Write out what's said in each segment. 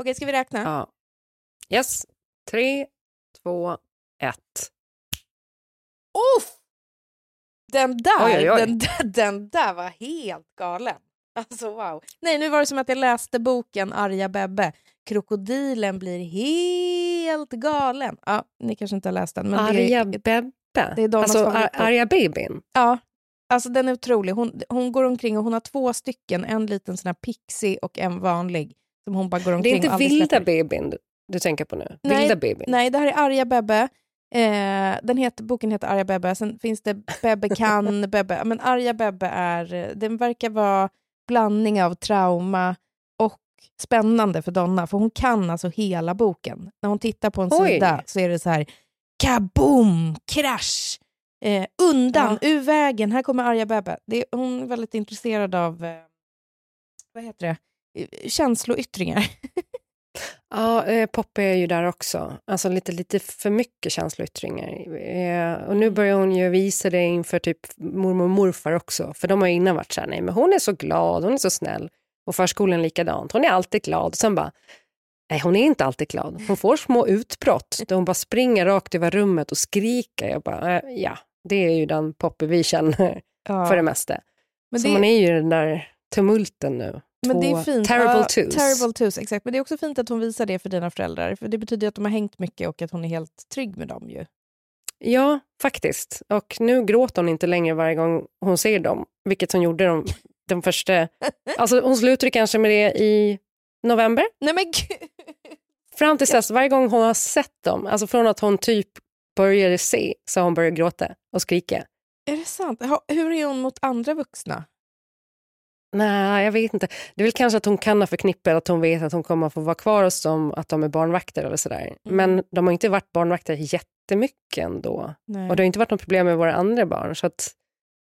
Okej, ska vi räkna? Ja. Yes. Tre, två, ett. Uff! Den där, Oj, oj, oj. Den, där, den där var helt galen. Alltså wow. Nej, nu var det som att jag läste boken Arja Bebbe. Krokodilen blir helt galen. Ja, ni kanske inte har läst den. Men Arja det är, Bebbe. det är alltså Ar. Arja Babyn. Ja, alltså den är otrolig. Hon, hon går omkring och hon har två stycken. En liten sån här pixie och en vanlig. Som hon bara går Det omkring är inte Vilda. Babyn du, du tänker på nu? Nej, Vilda Babyn. Nej, det här är Arja Bebbe. Eh, den heter, boken heter Arja Bebbe. Sen finns det Bebbe kan, Bebbe. Men Arja Bebbe är, den verkar vara blandning av trauma och spännande för Donna. För hon kan alltså hela boken. När hon tittar på en Oj. sida så är det så här kaboom, krasch, eh, undan, ur vägen, här kommer Arja Bebbe. Det hon är väldigt intresserad av, eh, vad heter det, känsloyttringar. Ja, eh, är ju där också. Alltså lite, lite för mycket känsloyttringar. Eh, och nu börjar hon ju visa det inför typ mormor och morfar också. För de har ju innan varit så här, nej men hon är så glad, hon är så snäll. Och förskolan likadant, hon är alltid glad. Sen bara, nej hon är inte alltid glad. Hon får små utbrott där hon bara springer rakt över rummet och skriker. Jag bara, eh, ja, det är ju den Poppy vi känner Ja. för det mesta. Men så det- man är ju den där tumulten nu. Men det är fint. Terrible twos. Terrible twos, exakt. Men det är också fint att hon visar det för dina föräldrar. För det betyder att de har hängt mycket och att hon är helt trygg med dem ju. Ja, faktiskt. Och nu gråter hon inte längre varje gång hon ser dem, vilket hon gjorde de, de första... Alltså hon slutade kanske med det i november. Nej men gud! Fram till dess, varje gång hon har sett dem, alltså från att hon typ började se, så har hon börjat gråta och skrika. Är det sant? Hur är hon mot andra vuxna? Nej, jag vet inte. Det är väl kanske att hon kan ha förknippat att hon vet att hon kommer att få vara kvar hos dem, att de är barnvakter eller sådär. Mm. Men de har inte varit barnvakter jättemycket ändå. Nej. Och det har inte varit något problem med våra andra barn. Så att,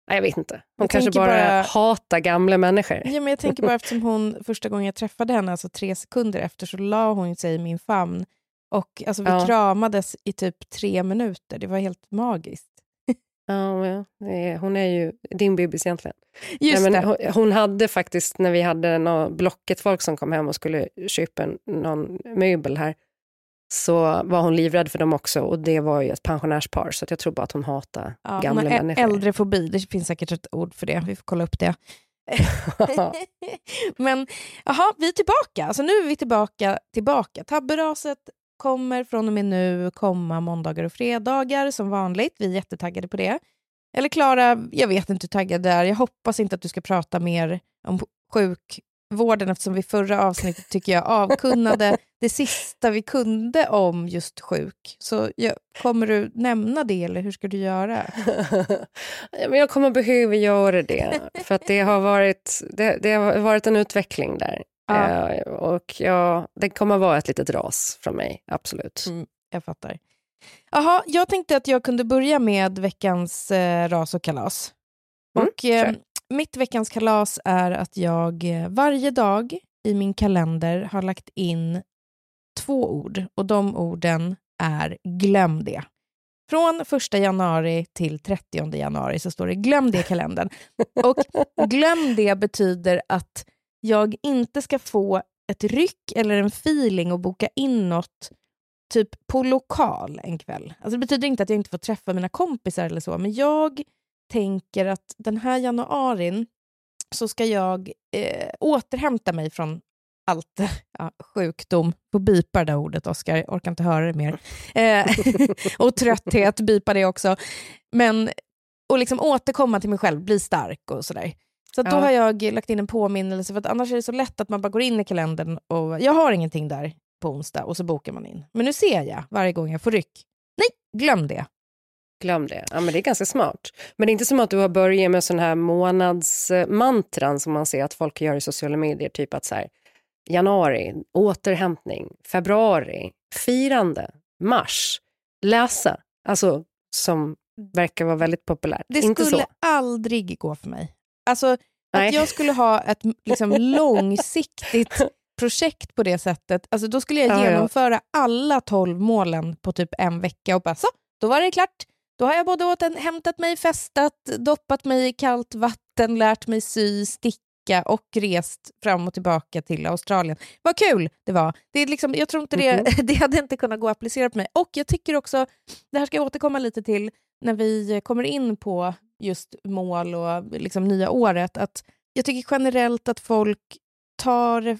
nej, jag vet inte. Hon Jag kanske bara, bara- hatar gamla människor. Ja, men jag tänker bara eftersom hon första gången jag träffade henne, alltså tre sekunder efter, så la hon sig i min famn. Och alltså, vi Ja. kramades i typ tre minuter. Det var helt magiskt. Ja, hon är ju din bebis egentligen. Just Nej, men hon, hon hade faktiskt, när vi hade någon Blocket-folk som kom hem och skulle köpa en, någon möbel här, så var hon livrädd för dem också och det var ju ett pensionärspar så jag tror bara att hon hatar Ja, gamla hon människor. äldrefobi. Det finns säkert ett ord för det. Vi får kolla upp det. Men jaha, vi är tillbaka. Alltså nu är vi tillbaka. tillbaka. Tabberaset kommer från och med nu komma måndagar och fredagar som vanligt. Vi är jättetaggade på det. Eller Klara, jag vet inte hur taggad du är. Jag hoppas inte att du ska prata mer om sjukvården eftersom vi förra avsnittet tycker jag avkunnade det sista vi kunde om just sjuk. Så jag, kommer du nämna det eller hur ska du göra? Jag kommer behöva göra det, för att det har varit, det, det har varit en utveckling där. Ja. Eh, och ja, det kommer vara ett litet ras från mig, absolut. Mm, jag fattar. Jaha, jag tänkte att jag kunde börja med veckans eh, ras och kalas. Mm, och eh. Mitt veckans kalas är att jag eh, varje dag i min kalender har lagt in två ord och de orden är glöm det. Från 1 januari till 30 januari så står det glöm det i kalendern. Och glöm det betyder att jag inte ska få ett ryck eller en feeling och boka in något typ på lokal en kväll. Alltså det betyder inte att jag inte får träffa mina kompisar eller så, men jag tänker att den här januarin så ska jag eh, återhämta mig från allt, ja, sjukdom, får bipa det där ordet Oskar, jag orkar inte höra det mer. Eh, och trötthet, bipa det också. Men, och liksom återkomma till mig själv, bli stark och sådär. Så att då Ja. har jag lagt in en påminnelse, för att annars är det så lätt att man bara går in i kalendern och jag har ingenting där på onsdag och så bokar man in. Men nu ser jag varje gång jag får ryck, nej, glöm det. glöm det. Ja, men det är ganska smart. Men det är inte som att du har börjat med sån här månadsmantran som man ser att folk gör i sociala medier. Typ att så här, januari, återhämtning, februari, firande, mars, läsa. Alltså som verkar vara väldigt populärt. Det inte skulle så. aldrig gå för mig. Alltså, Nej. att jag skulle ha ett liksom, långsiktigt projekt på det sättet, alltså, då skulle jag Ja, ja. genomföra alla tolv målen på typ en vecka och bara så, då var det klart. Då har jag både åt en, hämtat mig, festat, doppat mig i kallt vatten, lärt mig sy, sticka och rest fram och tillbaka till Australien. Vad kul det var. Det är liksom, jag tror inte det, det hade inte kunnat gå att applicera på mig. Och jag tycker också, det här ska jag återkomma lite till när vi kommer in på just mål och liksom nya året, att jag tycker generellt att folk tar det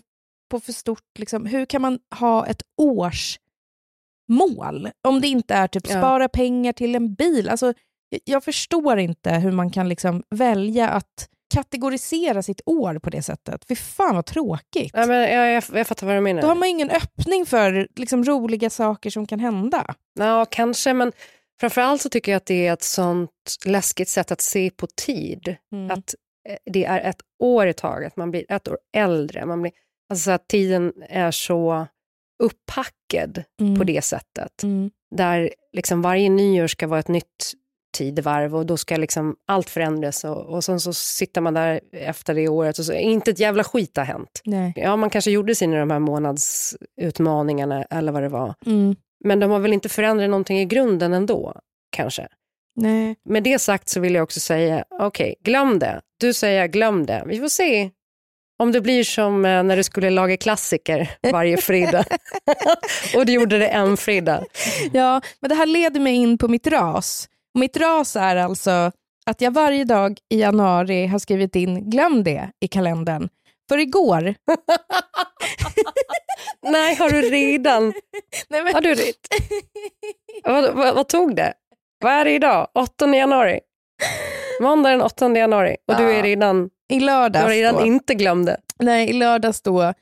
på för stort. Liksom, hur kan man ha ett års mål om det inte är typ Ja. spara pengar till en bil? Alltså, jag, jag förstår inte hur man kan liksom välja att kategorisera sitt år på det sättet. Fy fan vad tråkigt. Ja, men jag, jag, jag fattar vad du menar. Då har man ingen öppning för liksom, roliga saker som kan hända. Ja, kanske, men framförallt så tycker jag att det är ett sånt läskigt sätt att se på tid. Mm. Att eh, det är ett år i taget, man blir ett år äldre. Man blir, alltså att tiden är så upphackad Mm. på det sättet. Mm. Där liksom varje nyår ska vara ett nytt tidevarv och då ska liksom allt förändras och, och sen så sitter man där efter det året och så inte ett jävla skit har hänt. Nej. Ja, man kanske gjorde sina de här månadsutmaningarna eller vad det var. Mm. Men de har väl inte förändrat någonting i grunden ändå, kanske. Nej. Med det sagt så vill jag också säga, okej, glöm det. Du säger glöm det. Vi får se om det blir som eh, när du skulle laga klassiker varje fredag. och du gjorde det en fredag. Ja, men det här leder mig in på mitt ras. Mitt ras är alltså att jag varje dag i januari har skrivit in glöm det i kalendern. För igår, Nej, har du redan? nej men, Har du rätt? vad, vad, vad tog det? Vad är det idag? 8 januari? Måndag den 8 januari och du är Ja. redan, i du lördags, har redan då, inte glömt det. nej, i lördags då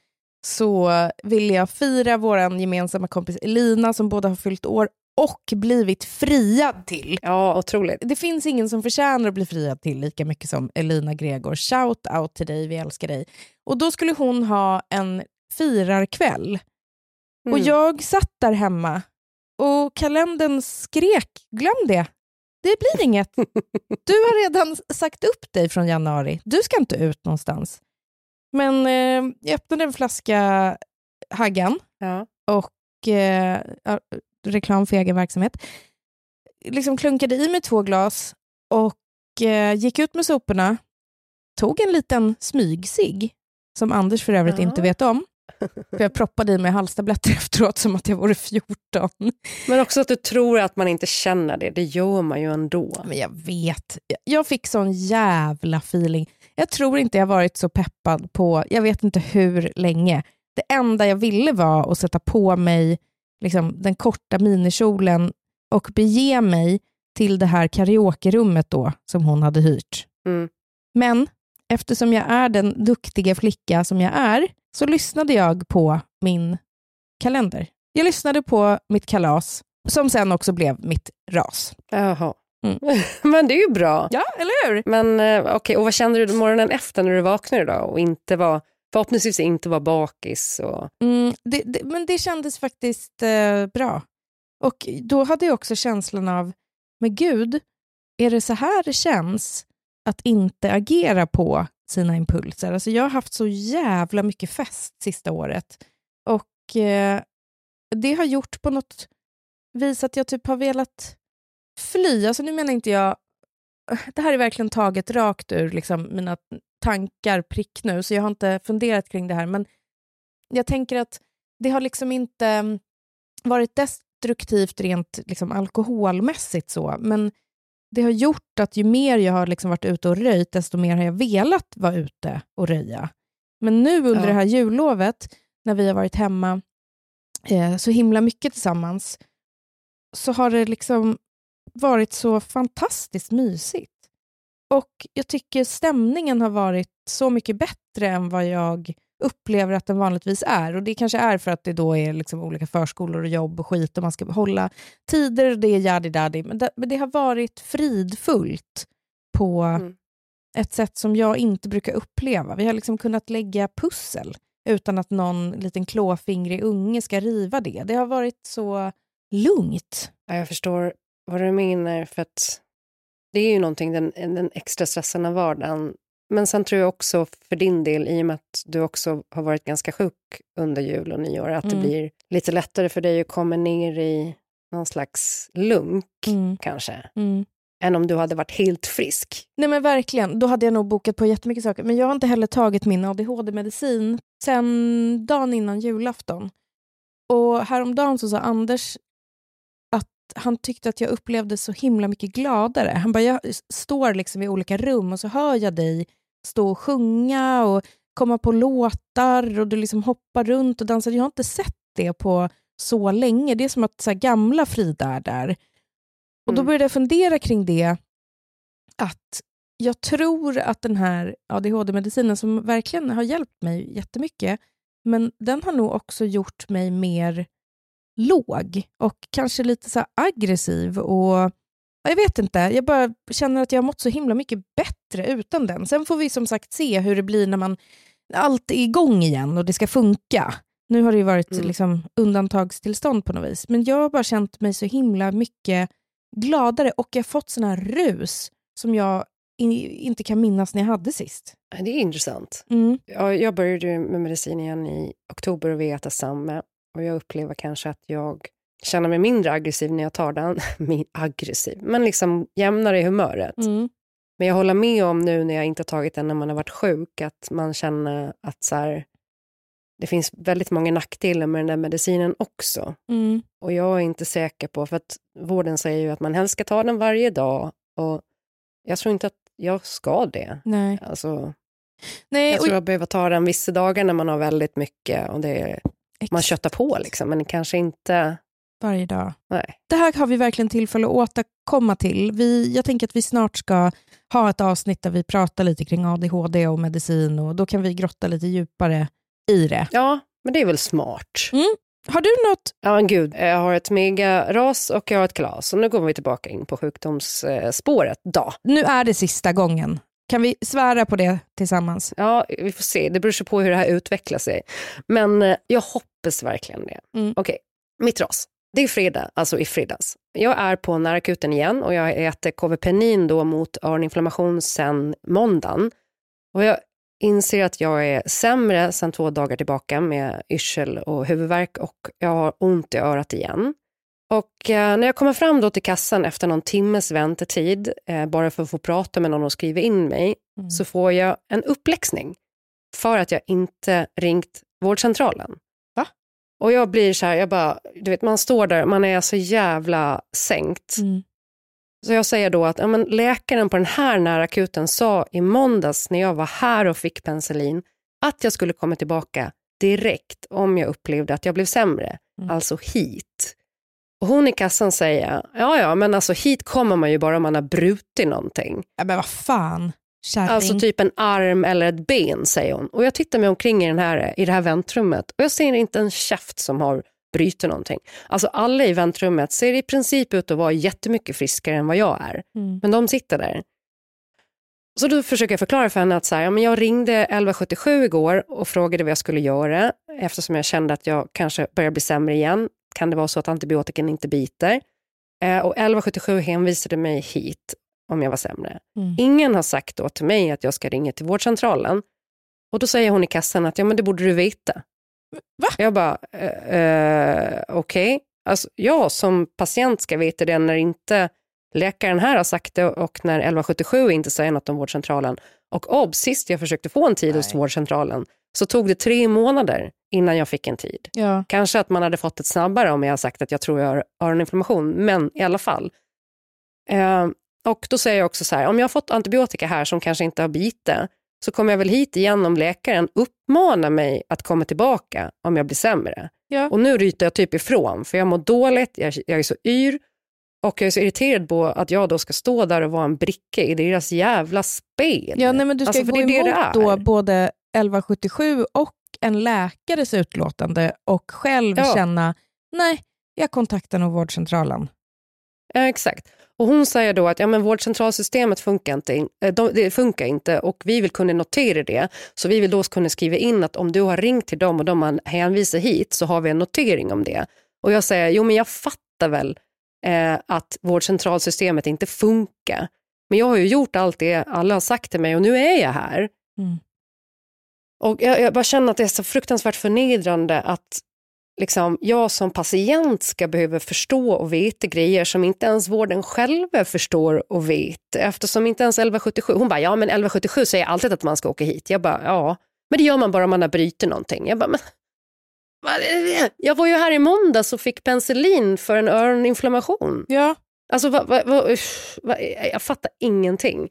så ville jag fira vår gemensamma kompis Elina som båda har fyllt år och blivit friad till. Ja, otroligt. Det finns ingen som förtjänar att bli friad till lika mycket som Elina Gregor. Shout out till dig, vi älskar dig. Och då skulle hon ha en firarkväll. Och Mm. jag satt där hemma och kalendern skrek, glöm det. Det blir inget. Du har redan sagt upp dig från januari. Du ska inte ut någonstans. Men eh, jag öppnade en flaska Haggan Ja. och eh, reklam för egen verksamhet. Liksom klunkade i mig två glas och eh, gick ut med soporna. Tog en liten smygsig som Anders för övrigt Ja. inte vet om. För jag proppade i mig halstabletter efteråt som att jag vore 14. Men också att du tror att man inte känner det, det gör man ju ändå. Men jag vet. Jag fick sån jävla feeling. Jag tror inte jag varit så peppad på, jag vet inte hur länge. Det enda jag ville var att sätta på mig liksom, den korta minikjolen och bege mig till det här karaokerummet då, som hon hade hyrt. Mm. Men eftersom jag är den duktiga flicka som jag är, så lyssnade jag på min kalender. Jag lyssnade på mitt kalas, som sen också blev mitt ras. Jaha. Mm. Men det är ju bra. Ja, eller hur? Men eh, okej, och vad kände du morgonen efter när du vaknade då och inte var, förhoppningsvis inte vara bakis? Och... Mm, det, det, men det kändes faktiskt eh, bra. Och då hade jag också känslan av, men gud, är det så här det känns att inte agera på sina impulser? Alltså jag har haft så jävla mycket fest sista året. Och eh, det har gjort på något vis att jag typ har velat fly. Alltså nu menar inte jag... Det här är verkligen taget rakt ur liksom, mina tankar prick nu, så jag har inte funderat kring det här. Men jag tänker att det har liksom inte mm, varit destruktivt rent liksom, alkoholmässigt så, men det har gjort att ju mer jag har liksom varit ute och röjt, desto mer har jag velat vara ute och röja. Men nu under Ja. det här jullovet, när vi har varit hemma eh, så himla mycket tillsammans, så har det liksom varit så fantastiskt mysigt. Och jag tycker stämningen har varit så mycket bättre än vad jag upplever att den vanligtvis är. Och Det kanske är för att det då är liksom olika förskolor och jobb och skit och man ska hålla tider och det är yadi men, det, men det har varit fridfullt på mm. ett sätt som jag inte brukar uppleva. Vi har liksom kunnat lägga pussel utan att någon liten klåfingrig unge ska riva det. Det har varit så lugnt. Ja, jag förstår vad du menar, för att det är ju någonting, den, den extra stressen av vardagen. Men sen tror jag också för din del, i och med att du också har varit ganska sjuk under jul och nyår, att mm. det blir lite lättare för dig att komma ner i någon slags lunk, mm. kanske. Mm. Än om du hade varit helt frisk. Nej men verkligen, då hade jag nog bokat på jättemycket saker. Men jag har inte heller tagit min ADHD-medicin sen dagen innan julafton. Och häromdagen så sa Anders han tyckte att jag upplevde så himla mycket gladare. Han bara, jag står liksom i olika rum och så hör jag dig stå och sjunga och komma på låtar och du liksom hoppar runt och dansar. Jag har inte sett det på så länge. Det är som att så gamla Frida är där. Och Då mm. började jag fundera kring det, att jag tror att den här ADHD-medicinen, som verkligen har hjälpt mig jättemycket, men den har nog också gjort mig mer låg och kanske lite så aggressiv. och Jag vet inte, jag bara känner att jag har mått så himla mycket bättre utan den. Sen får vi som sagt se hur det blir när man allt är igång igen och det ska funka. Nu har det ju varit mm. liksom undantagstillstånd på något vis, men jag har bara känt mig så himla mycket gladare och jag har fått såna rus som jag inte kan minnas när jag hade sist. Det är intressant. Mm. Jag, jag började med medicin igen i oktober och vi äter samma. Och jag upplever kanske att jag känner mig mindre aggressiv när jag tar den. aggressiv, men liksom jämnare i humöret. Mm. Men jag håller med om nu när jag inte tagit den när man har varit sjuk, att man känner att så här, det finns väldigt många nackdelar med den där medicinen också. Mm. Och jag är inte säker på, för att vården säger ju att man helst ska ta den varje dag. Och jag tror inte att jag ska det. Nej. Alltså, Nej, jag tror jag behöver ta den vissa dagar när man har väldigt mycket och det är man köttar på, liksom, men kanske inte... Varje dag. Nej. Det här har vi verkligen tillfälle att återkomma till. Vi, jag tänker att vi snart ska ha ett avsnitt där vi pratar lite kring ADHD och medicin och då kan vi grotta lite djupare i det. Ja, men det är väl smart. Mm. Har du något? Ja, gud. Jag har ett megaras och jag har ett kalas. Och nu går vi tillbaka in på sjukdomsspåret. Då. Nu är det sista gången kan vi svära på det tillsammans? Ja, vi får se. Det beror på hur det här utvecklar sig. Men eh, jag hoppas verkligen det. Mm. Okej, okay. mitt ras. Det är fredag, alltså i fredags. Jag är på närakuten igen och jag äter KVPenin då mot öroninflammation sen måndagen. Och jag inser att jag är sämre sen två dagar tillbaka med yrsel och huvudvärk och jag har ont i örat igen. Och eh, när jag kommer fram då till kassan efter någon timmes väntetid, eh, bara för att få prata med någon och skriva in mig, mm. så får jag en uppläxning för att jag inte ringt vårdcentralen. Va? Och jag blir så här, jag bara, du vet man står där, man är så jävla sänkt. Mm. Så jag säger då att ja, men läkaren på den här närakuten sa i måndags när jag var här och fick penicillin att jag skulle komma tillbaka direkt om jag upplevde att jag blev sämre, mm. alltså hit. Och hon i kassan säger, ja ja, men alltså hit kommer man ju bara om man har brutit någonting. Ja men vad fan, kärring. Alltså typ en arm eller ett ben, säger hon. Och jag tittar mig omkring i, den här, i det här väntrummet och jag ser inte en käft som har brutit någonting. Alltså alla i väntrummet ser i princip ut att vara jättemycket friskare än vad jag är. Mm. Men de sitter där. Så då försöker jag förklara för henne att så här, ja, men jag ringde 1177 igår och frågade vad jag skulle göra eftersom jag kände att jag kanske börjar bli sämre igen kan det vara så att antibiotikan inte biter. Eh, och 1177 hänvisade mig hit om jag var sämre. Mm. Ingen har sagt då till mig att jag ska ringa till vårdcentralen. Och då säger hon i kassan att ja, men det borde du veta. Va? Jag bara, eh, eh, okej. Okay. Alltså, jag som patient ska veta det när inte läkaren här har sagt det och när 1177 inte säger något om vårdcentralen. Och obs, sist jag försökte få en tid Nej. hos vårdcentralen så tog det tre månader innan jag fick en tid. Ja. Kanske att man hade fått det snabbare om jag sagt att jag tror jag har öroninflammation, men i alla fall. Eh, och då säger jag också så här, om jag har fått antibiotika här som kanske inte har bitit, så kommer jag väl hit igen om läkaren uppmanar mig att komma tillbaka om jag blir sämre. Ja. Och nu ryter jag typ ifrån, för jag mår dåligt, jag, jag är så yr och jag är så irriterad på att jag då ska stå där och vara en bricka i deras jävla spel. Ja, nej, men du ska alltså, gå emot då både 1177 och en läkares utlåtande och själv Ja. känna, nej, jag kontaktar nog vårdcentralen. Ja, exakt. Och hon säger då att ja, men vårdcentralsystemet funkar inte, in- eh, de- det funkar inte och vi vill kunna notera det. Så vi vill då kunna skriva in att om du har ringt till dem och de har hänvisat hit så har vi en notering om det. Och jag säger, jo men jag fattar väl eh, att vårdcentralsystemet inte funkar. Men jag har ju gjort allt det alla har sagt till mig och nu är jag här. Mm. Och jag, jag bara känner att det är så fruktansvärt förnedrande att liksom, jag som patient ska behöva förstå och veta grejer som inte ens vården själva förstår och vet. Eftersom inte ens 1177, hon bara, ja men 1177 säger alltid att man ska åka hit. Jag bara, ja, men det gör man bara om man har brutit någonting. Jag bara, men? Jag var ju här i måndags och fick penicillin för en öroninflammation. Ja. Alltså, vad, usch, vad, jag fattar ingenting.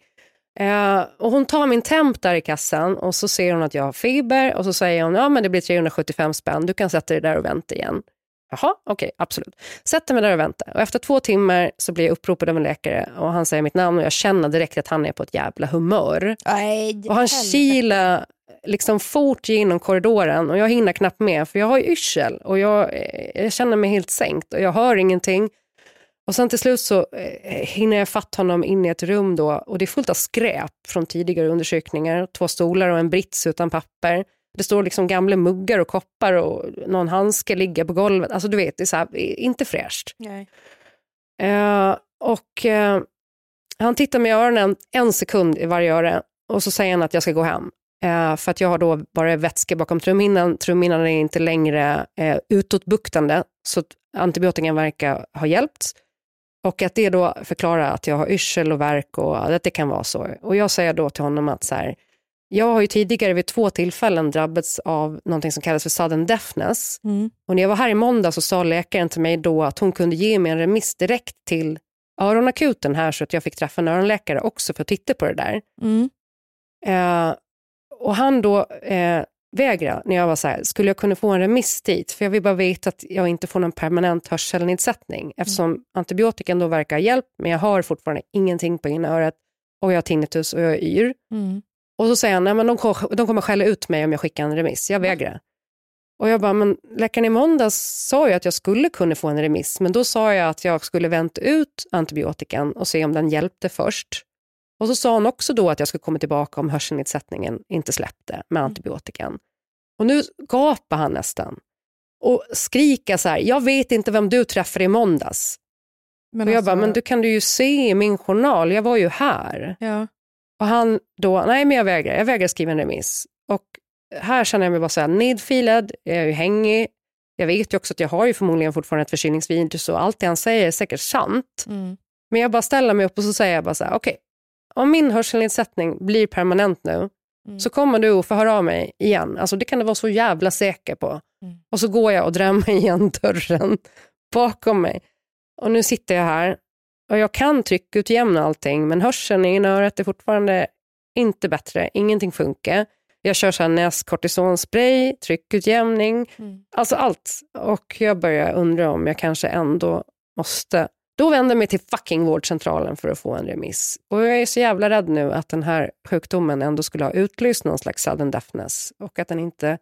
Eh, och hon tar min temp där i kassan och så ser hon att jag har fiber och så säger hon ja men det blir 375 spänn, du kan sätta dig där och vänta igen. Jaha, okej, absolut. Sätter mig där och väntar. Och efter två timmar så blir jag uppropad av en läkare och han säger mitt namn och jag känner direkt att han är på ett jävla humör. Nej, Och han kilar liksom fort genom korridoren och jag hinner knappt med för jag har ju yrsel och jag, eh, jag känner mig helt sänkt och jag hör ingenting. Och sen till slut så eh, hinner jag fatt honom in i ett rum då och det är fullt av skräp från tidigare undersökningar. Två stolar och en brits utan papper. Det står liksom gamla muggar och koppar och någon handske ligger på golvet. Alltså du vet, det är så här, inte fräscht. Eh, och eh, han tittar mig i öronen en sekund i varje öre och så säger han att jag ska gå hem. För att jag har då bara vätska bakom trumhinnan. Trumhinnan är inte längre eh, utåtbuktande så antibiotikan verkar ha hjälpt. Och att det då förklarar att jag har yrsel och värk och att det kan vara så. Och jag säger då till honom att så här, jag har ju tidigare vid två tillfällen drabbats av någonting som kallas för sudden deafness. Mm. Och när jag var här i måndag så sa läkaren till mig då att hon kunde ge mig en remiss direkt till öronakuten här så att jag fick träffa en öronläkare också för att titta på det där. Mm. Eh, och han då eh, vägrade när jag var så här, skulle jag kunna få en remiss dit? För jag vill bara veta att jag inte får någon permanent hörselnedsättning eftersom antibiotikan då verkar ha hjälpt men jag har fortfarande ingenting på ena örat och jag har tinnitus och jag är yr. Mm. Och så säger han, nej men de, kom- de kommer skälla ut mig om jag skickar en remiss, jag vägrar. Och jag bara, men läkaren i måndags sa ju att jag skulle kunna få en remiss, men då sa jag att jag skulle vänta ut antibiotikan och se om den hjälpte först. Och så sa han också då att jag skulle komma tillbaka om hörselnedsättningen inte släppte med antibiotikan. Och nu gapar han nästan och skriker så här, jag vet inte vem du träffade i måndags. Men och jag alltså- bara, men du kan du ju se i min journal, jag var ju här. Ja. Och han då, nej men jag vägrar, jag vägrar skriva en remiss. Och här känner jag mig bara så här nedfilad, jag är ju hängig. Jag vet ju också att jag har ju förmodligen fortfarande ett förkylningsvirus och allt det han säger är säkert sant. Mm. Men jag bara ställer mig upp och så säger jag bara så här, okej, om min hörselnedsättning blir permanent nu Mm. så kommer du att få höra av mig igen. Alltså det kan du vara så jävla säker på. Mm. Och så går jag och drämmer igen dörren bakom mig. Och nu sitter jag här och jag kan tryckutjämna allting men hörseln i ena örat är fortfarande inte bättre. Ingenting funkar. Jag kör så här näskortisonspray, tryckutjämning, Mm. alltså allt. Och jag börjar undra om jag kanske ändå måste då vänder jag mig till fucking vårdcentralen för att få en remiss. Och jag är så jävla rädd nu att den här sjukdomen ändå skulle ha utlöst någon slags sudden deafness och att den inte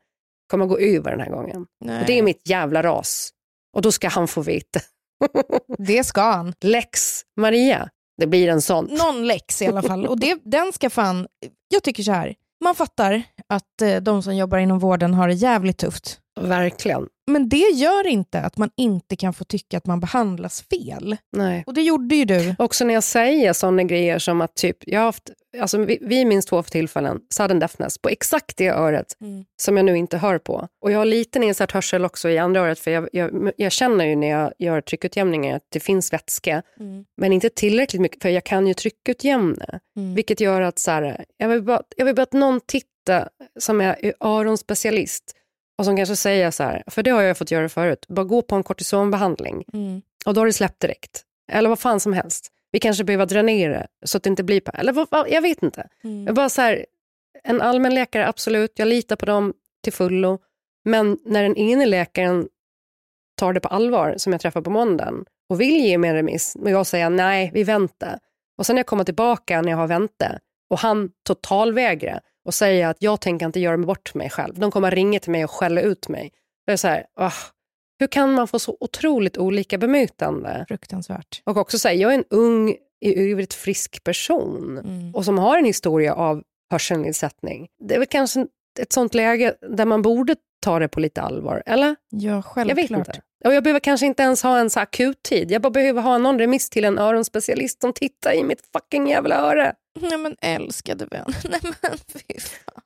kommer gå över den här gången. Nej. Och det är mitt jävla ras. Och då ska han få veta. Det ska han. Lex Maria, det blir en sån. Någon läx i alla fall. Och det, den ska fan... Jag tycker så här. Man fattar att eh, de som jobbar inom vården har det jävligt tufft. Verkligen. Men det gör inte att man inte kan få tycka att man behandlas fel. Nej. Och det gjorde ju du. Också när jag säger sådana grejer som att typ, jag har haft, alltså vi, vi minns två tillfällen, sudden deafness, på exakt det örat Mm. som jag nu inte hör på. Och jag har lite nedsatt hörsel också i andra örat för jag, jag, jag känner ju när jag gör tryckutjämningar att det finns vätska, Mm. men inte tillräckligt mycket för jag kan ju tryckutjämna. Mm. Vilket gör att så här, jag, vill bara, jag vill bara att någon tittar som är öronspecialist och som kanske säger så här, för det har jag fått göra förut, bara gå på en kortisonbehandling Mm. och då har det släppt direkt. Eller vad fan som helst. Vi kanske behöver dränera så att det inte blir... Eller vad, vad, jag vet inte. Mm. Jag bara så här, en allmänläkare, absolut, jag litar på dem till fullo. Men när den ene läkaren tar det på allvar, som jag träffar på måndagen, och vill ge mig en remiss, och jag säger nej, vi väntar. Och sen när jag kommer tillbaka när jag har väntat och han totalvägrar, och säga att jag tänker inte göra bort mig själv. De kommer ringa till mig och skälla ut mig. Det är så här, åh, hur kan man få så otroligt olika bemötande? Fruktansvärt. Och också säga, jag är en ung, i övrigt frisk person Mm. och som har en historia av hörselnedsättning. Det är väl kanske ett sånt läge där man borde ta det på lite allvar, eller? Ja, självklart. Jag vet inte. Och jag behöver kanske inte ens ha en så akut tid. Jag bara behöver ha någon remiss till en öronspecialist som tittar i mitt fucking jävla öra. Nej men älskade vän. Nej men fy fan.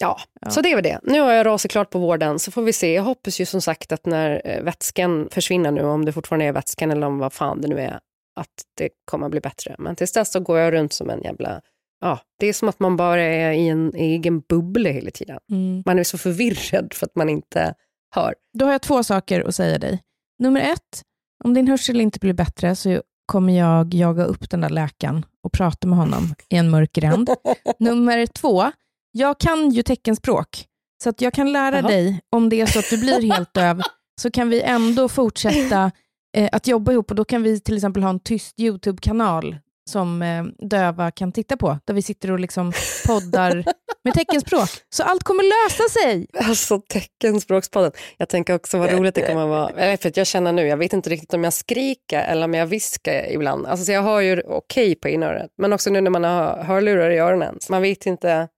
Ja, Ja. så det är väl det. Nu har jag rasat klart på vården så får vi se. Jag hoppas ju som sagt att när eh, vätskan försvinner nu, om det fortfarande är vätskan eller om vad fan det nu är, att det kommer att bli bättre. Men tills dess så går jag runt som en jävla... Ja, det är som att man bara är i en egen bubbla hela tiden. Mm. Man är så förvirrad för att man inte hör. Då har jag två saker att säga dig. Nummer ett, om din hörsel inte blir bättre så kommer jag jaga upp den där läkaren och prata med honom i en mörk gränd. Nummer två, jag kan ju teckenspråk, så att jag kan lära Jaha. dig, om det är så att du blir helt döv, så kan vi ändå fortsätta eh, att jobba ihop och då kan vi till exempel ha en tyst YouTube-kanal som eh, döva kan titta på, där vi sitter och liksom poddar med teckenspråk. Så allt kommer lösa sig. Alltså teckenspråkspodden. Jag tänker också vad roligt det kommer vara. För jag känner nu, jag vet inte riktigt om jag skriker eller om jag viskar ibland. Alltså så jag har ju okej på inörat. Men också nu när man har hörlurar i öronen. Så man vet inte,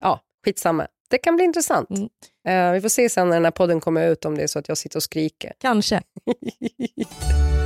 ja, skitsamma. Det kan bli intressant. Mm. Eh, vi får se sen när den här podden kommer ut om det är så att jag sitter och skriker. Kanske.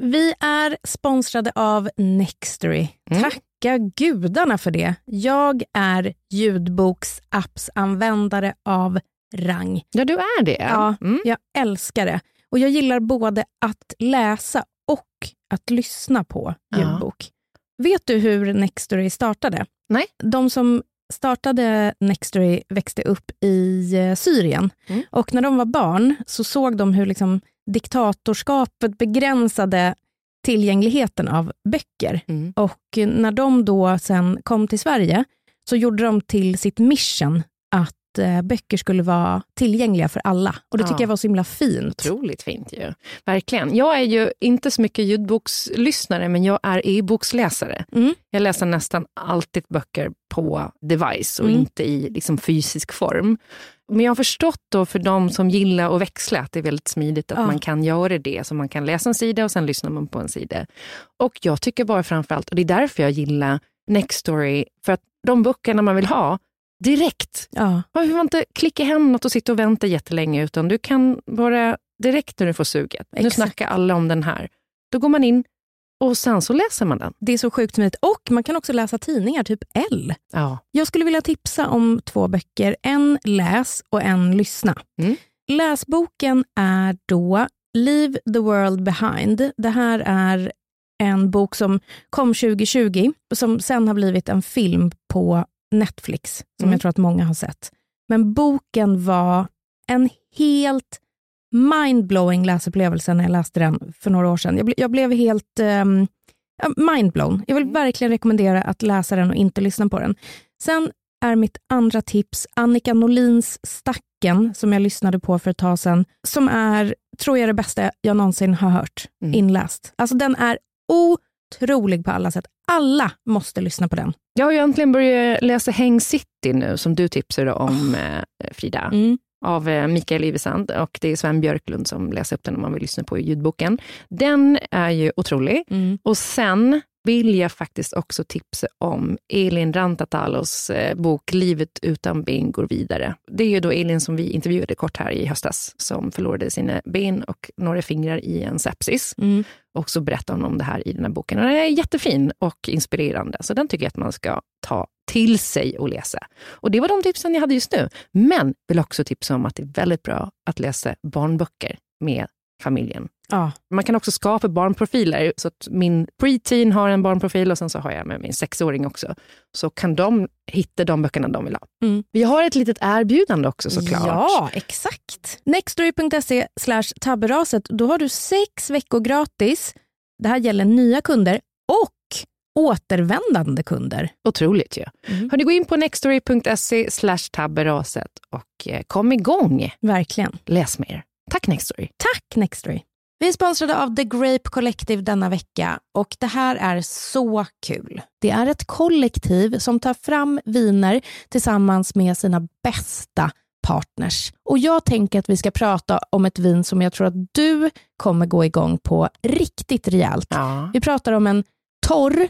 Vi är sponsrade av Nextory. Mm. Tacka gudarna för det. Jag är ljudboksappsanvändare av rang. Ja, du är det. Ja, Mm. jag älskar det. Och Jag gillar både att läsa och att lyssna på Ja. ljudbok. Vet du hur Nextory startade? Nej. De som startade Nextory växte upp i eh, Syrien. Mm. Och när de var barn så såg de hur liksom diktatorskapet begränsade tillgängligheten av böcker. Mm. Och när de då sen kom till Sverige så gjorde de till sitt mission att böcker skulle vara tillgängliga för alla. Och Det Ja. tycker jag var så himla fint. Otroligt fint ju. Verkligen. Jag är ju inte så mycket ljudbokslyssnare, men jag är e-boksläsare. Mm. Jag läser nästan alltid böcker på device och Mm. inte i liksom, fysisk form. Men jag har förstått då för de som gillar att växla att det är väldigt smidigt att Ja. man kan göra det. Så man kan läsa en sida och sen lyssnar man på en sida. Och jag tycker bara framförallt, och det är därför jag gillar Nextory, för att de böckerna man vill ha direkt Ja. man behöver inte klicka hem något och sitta och vänta jättelänge, utan du kan bara direkt när du får suget. Nu Exakt. snackar alla om den här. Då går man in och sen så läser man den. Det är så sjukt smidigt. Och man kan också läsa tidningar, typ L. Ja. Jag skulle vilja tipsa om två böcker. En läs och en lyssna. Mm. Läsboken är då Leave the world behind. Det här är en bok som kom 2020, som sen har blivit en film på Netflix, som Mm. jag tror att många har sett. Men boken var en helt mindblowing läsupplevelse när jag läste den för några år sedan. Jag, ble, jag blev helt um, mindblown. Jag vill verkligen rekommendera att läsa den och inte lyssna på den. Sen är mitt andra tips Annika Norlins Stacken, som jag lyssnade på för ett tag sedan, som är, tror jag, det bästa jag någonsin har hört Mm. inläst. Alltså den är otrolig på alla sätt. Alla måste lyssna på den. Jag har ju äntligen börjat läsa Häng City nu, som du tipsade om, eh, Frida. Mm. av eh, Mikael Ivesand och det är Sven Björklund som läser upp den om man vill lyssna på ljudboken. Den är ju otrolig. Mm. Och sen vill jag faktiskt också tipsa om Elin Rantatalos eh, bok Livet utan ben går vidare. Det är ju då Elin som vi intervjuade kort här i höstas, som förlorade sina ben och några fingrar i en sepsis. Mm. Och så berättar hon om det här i den här boken. Och den är jättefin och inspirerande, så den tycker jag att man ska ta till sig och läsa. Och det var de tipsen jag hade just nu. Men vill också tipsa om att det är väldigt bra att läsa barnböcker med familjen. Ja. Man kan också skapa barnprofiler. Så att min preteen har en barnprofil och sen så har jag med min sexåring också. Så kan de hitta de böckerna de vill ha. Mm. Vi har ett litet erbjudande också såklart. Ja, exakt. Nextory.se slash tabberaset. Då har du sex veckor gratis. Det här gäller nya kunder och återvändande kunder. Otroligt ju. Mm. Hörni, gå in på nextory.se slash tabberaset och eh, kom igång. Verkligen. Läs mer. Tack Nextory. Tack Nextory. Vi är sponsrade av The Grape Collective denna vecka och det här är så kul. Det är ett kollektiv som tar fram viner tillsammans med sina bästa partners. Och jag tänker att vi ska prata om ett vin som jag tror att du kommer gå igång på riktigt rejält. Ja. Vi pratar om en torr,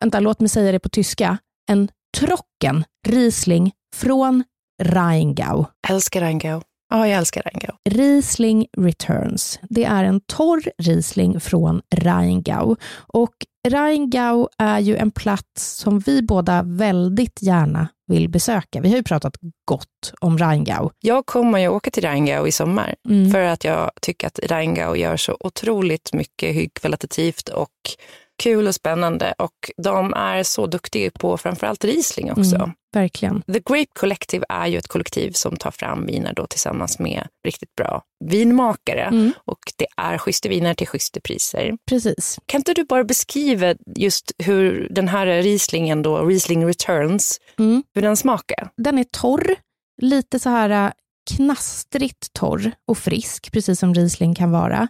vänta låt mig säga det på tyska, en trocken Riesling från Rheingau. Älskar Rheingau. Ja, jag älskar Rheingau. Riesling Returns. Det är en torr Riesling från Rheingau. Och Rheingau är ju en plats som vi båda väldigt gärna vill besöka. Vi har ju pratat gott om Rheingau. Jag kommer ju åka till Rheingau i sommar Mm. för att jag tycker att Rheingau gör så otroligt mycket högkvalitativt och kul och spännande och de är så duktiga på framförallt Riesling också. Mm, verkligen. The Grape Collective är ju ett kollektiv som tar fram viner då tillsammans med riktigt bra vinmakare Mm. och det är schyssta viner till schyssta priser. Precis. Kan inte du bara beskriva just hur den här Rieslingen då, Riesling Returns, Mm. hur den smakar? Den är torr, lite så här äh, knastrigt torr och frisk, precis som Riesling kan vara.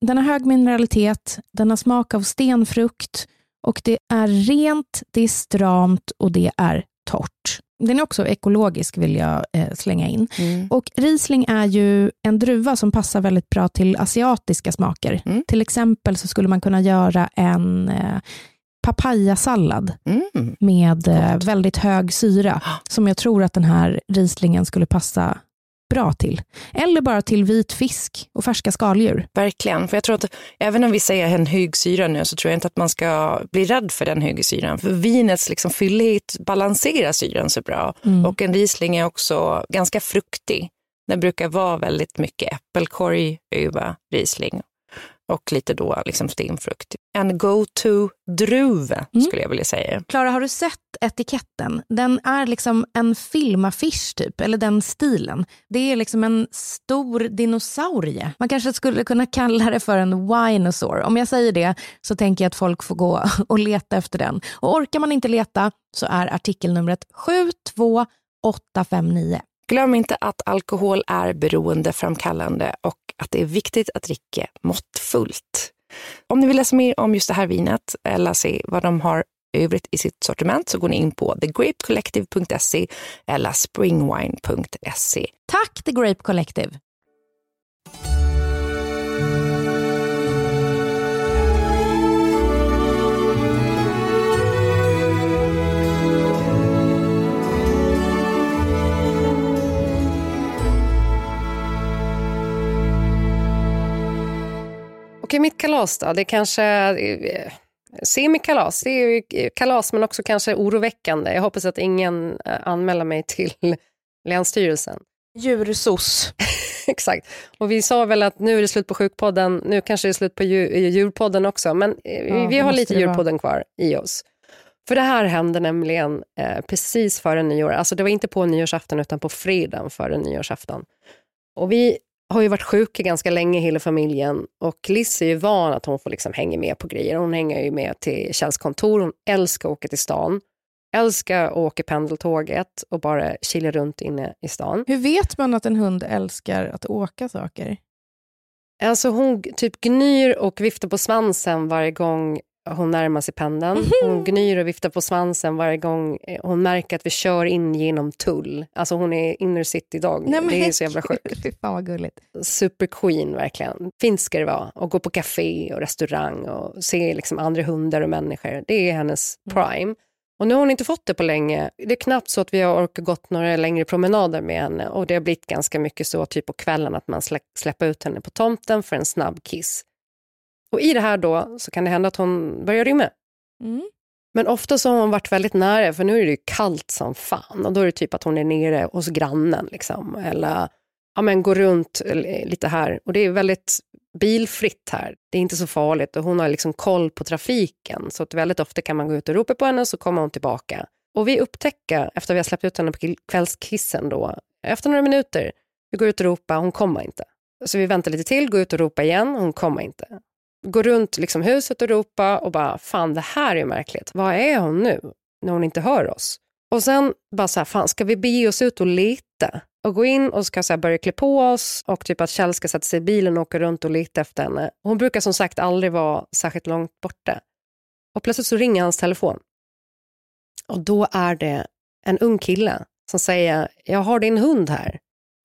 Den har hög mineralitet, den har smak av stenfrukt och det är rent, det är stramt och det är torrt. Den är också ekologisk vill jag eh, slänga in. Och Riesling är ju en druva som passar väldigt bra till asiatiska smaker. Mm. Till exempel så skulle man kunna göra en eh, papayasallad Mm. med eh, väldigt hög syra som jag tror att den här Rieslingen skulle passa bra till. Eller bara till vit fisk och färska skaldjur. Verkligen, för jag tror att även om vi säger en hög syra nu så tror jag inte att man ska bli rädd för den höga syran. För vinets liksom fyllighet balanserar syran så bra. Mm. Och en Riesling är också ganska fruktig. Det brukar vara väldigt mycket äppelkorg över Riesling och lite då liksom stenfrukt. En go-to-druva Mm. skulle jag vilja säga. Klara, har du sett etiketten? Den är liksom en filmaffisch typ, eller den stilen. Det är liksom en stor dinosaurie. Man kanske skulle kunna kalla det för en winosaur. Om jag säger det så tänker jag att folk får gå och leta efter den. Och orkar man inte leta så är artikelnumret 72859. Glöm inte att alkohol är beroendeframkallande och att det är viktigt att dricka måttfullt. Om ni vill läsa mer om just det här vinet eller se vad de har övrigt i sitt sortiment så går ni in på thegrapecollective.se eller springwine.se. Tack The Grape Collective. Okej, mitt kalas då? Det kanske eh, semikalas. Det är ju kalas men också kanske oroväckande. Jag hoppas att ingen eh, anmäler mig till Länsstyrelsen. Djursos. Exakt. Och vi sa väl att nu är det slut på sjukpodden, nu kanske det är slut på djur, djurpodden också, men eh, Ja, vi, har lite djurpodden kvar i oss. För det här hände nämligen eh, precis före nyår, alltså det var inte på nyårsafton utan på fredagen före nyårsafton. Och vi har ju varit sjuka ganska länge hela familjen och Liz är ju van att hon får liksom hänga med på grejer. Hon hänger ju med till tjänstkontor, hon älskar att åka till stan, älskar att åka pendeltåget och bara chilla runt inne i stan. Hur vet man att en hund älskar att åka saker? Alltså hon typ gnyr och viftar på svansen varje gång hon närmar sig pendeln. Hon gnyr och viftar på svansen varje gång eh, hon märker att vi kör in genom tull. Alltså hon är inner city dog. Nej, det är så jävla sjukt. Fy fan vad gulligt. Superqueen verkligen. Fint ska det vara. Och gå på café och restaurang och se liksom andra hundar och människor. Det är hennes prime. Och nu har hon inte fått det på länge. Det är knappt så att vi har orkat gått några längre promenader med henne. Och det har blivit ganska mycket så typ på kvällen att man slä, släpper ut henne på tomten för en snabb kiss. Och i det här då så kan det hända att hon börjar rymma. Mm. Men ofta så har hon varit väldigt nära, för nu är det kallt som fan. Och då är det typ att hon är nere hos grannen. Liksom. Eller ja, men går runt lite här. Och det är väldigt bilfritt här. Det är inte så farligt och hon har liksom koll på trafiken. Så att väldigt ofta kan man gå ut och ropa på henne så kommer hon tillbaka. Och vi upptäcker, efter vi har släppt ut henne på kvällskissen då, efter några minuter, vi går ut och ropar, hon kommer inte. Så vi väntar lite till, går ut och ropar igen, hon kommer inte. Går runt liksom huset och ropar och bara, fan det här är märkligt. Var är hon nu? När hon inte hör oss. Och sen bara så här, fan ska vi bege oss ut och leta? Och gå in och ska så här, börja klä på oss och typ att Kjell ska sätta sig i bilen och åka runt och leta efter henne. Hon brukar som sagt aldrig vara särskilt långt borta. Och plötsligt så ringer hans telefon. Och då är det en ung kille som säger, jag har din hund här.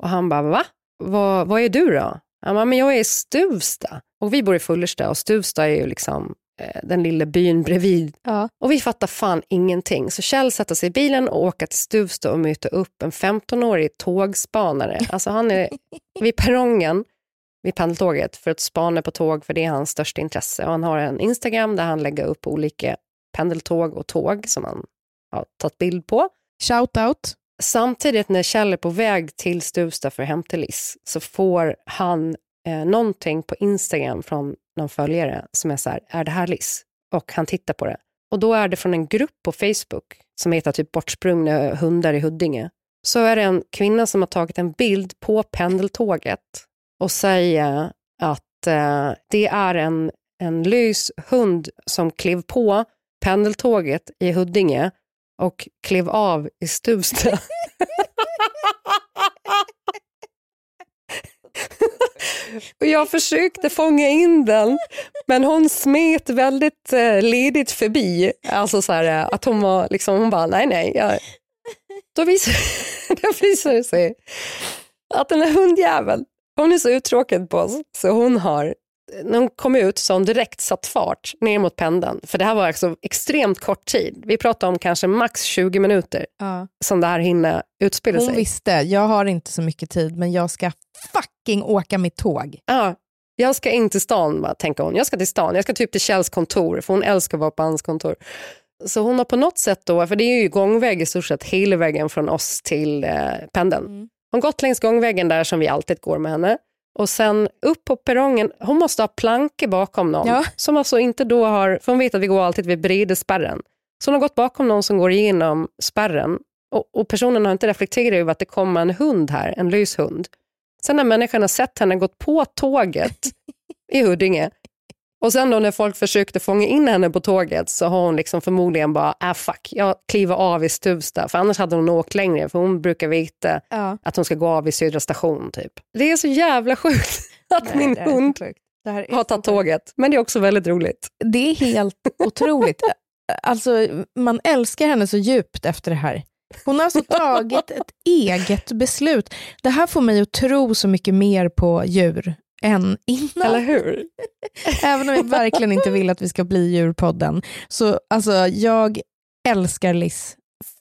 Och han bara, va? Vad, vad är du då? Bara, men jag är i Stuvsta. Och vi bor i Fullersta och Stuvsta är ju liksom eh, den lilla byn bredvid. Ja. Och vi fattar fan ingenting. Så Kjell sätter sig i bilen och åker till Stuvsta och möter upp en 15-årig tågspanare. Alltså han är vid perrongen vid pendeltåget för att spana på tåg, för det är hans största intresse. Och han har en Instagram där han lägger upp olika pendeltåg och tåg som han har tagit bild på. Shout out. Samtidigt när Kjell är på väg till Stuvsta för att hämta Liss så får han eh, någonting på Instagram från någon följare som är så här, är det här Liss? Och han tittar på det. Och då är det från en grupp på Facebook som heter typ Bortsprungna hundar i Huddinge. Så är det en kvinna som har tagit en bild på pendeltåget och säger att eh, det är en, en lys hund som klev på pendeltåget i Huddinge och klev av i Stuvsta. och jag försökte fånga in den, men hon smet väldigt eh, ledigt förbi. Alltså så här, eh, att hon var liksom, hon bara, nej nej. Jag... Då visade då visade det sig att den här hundjäveln, hon är så uttråkad på oss så hon har när hon kom ut så hon direkt satt fart ner mot pendeln. För det här var alltså extremt kort tid. Vi pratar om kanske max 20 minuter Ja. som det här hinner utspela Hon sig. visste, jag har inte så mycket tid men jag ska fucking åka mitt tåg. Ja, jag ska in till stan, bara, tänker hon. Jag ska till stan, jag ska typ till Kjells kontor, för hon älskar att vara på hans kontor. Så hon har på något sätt då, för det är ju gångväg i stort sett hela vägen från oss till eh, pendeln. Mm. Hon har gått längs gångvägen där som vi alltid går med henne. Och sen upp på perrongen, hon måste ha plankor bakom någon. Ja. Som alltså inte då har, för hon vet att vi går alltid vid bredespärren. Så hon har gått bakom någon som går igenom spärren. Och, och personen har inte reflekterat över att det kommer en hund här, en lyshund. Sen när människan har sett henne gått på tåget i Huddinge och sen då när folk försökte fånga in henne på tåget så har hon liksom förmodligen bara, ah fuck, jag kliver av i Stuvsta. För annars hade hon åkt längre, för hon brukar veta Ja. att hon ska gå av i Södra station typ. Det är så jävla sjukt att min här är hund har tagit tåget. Men det är också väldigt roligt. Det är helt otroligt. Alltså, man älskar henne så djupt efter det här. Hon har alltså tagit ett eget beslut. Det här får mig att tro så mycket mer på djur än innan. Eller hur? Även om jag verkligen inte vill att vi ska bli djurpodden. Så alltså, jag älskar Liss.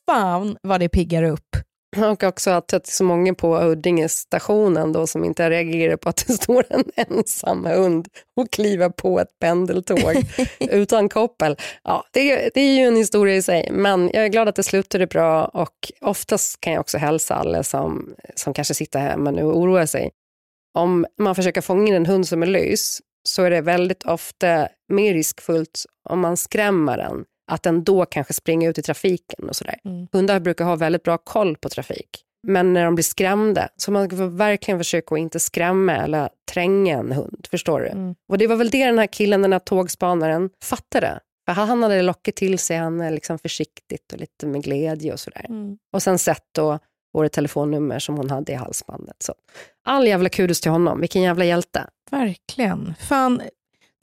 Fan vad det piggar upp. Och också att det är så många på Huddinge stationen då som inte reagerar på att det står en ensam hund och kliver på ett pendeltåg utan koppel. Ja, det, det är ju en historia i sig, men jag är glad att det slutade bra och oftast kan jag också hälsa alla som, som kanske sitter hemma nu och oroar sig. Om man försöker fånga in en hund som är lös så är det väldigt ofta mer riskfullt om man skrämmer den, att den då kanske springer ut i trafiken och sådär. Mm. Hundar brukar ha väldigt bra koll på trafik. Men när de blir skrämda, så man får verkligen försöka att inte skrämma eller tränga en hund. Förstår du? Mm. Och det var väl det den här killen, den här tågspanaren, fattade. För han hade lockat till sig henne liksom försiktigt och lite med glädje och sådär. Mm. Och sen sett då vårt telefonnummer som hon hade i halsbandet. Så all jävla kudos till honom, vilken jävla hjälte. Verkligen. Fan,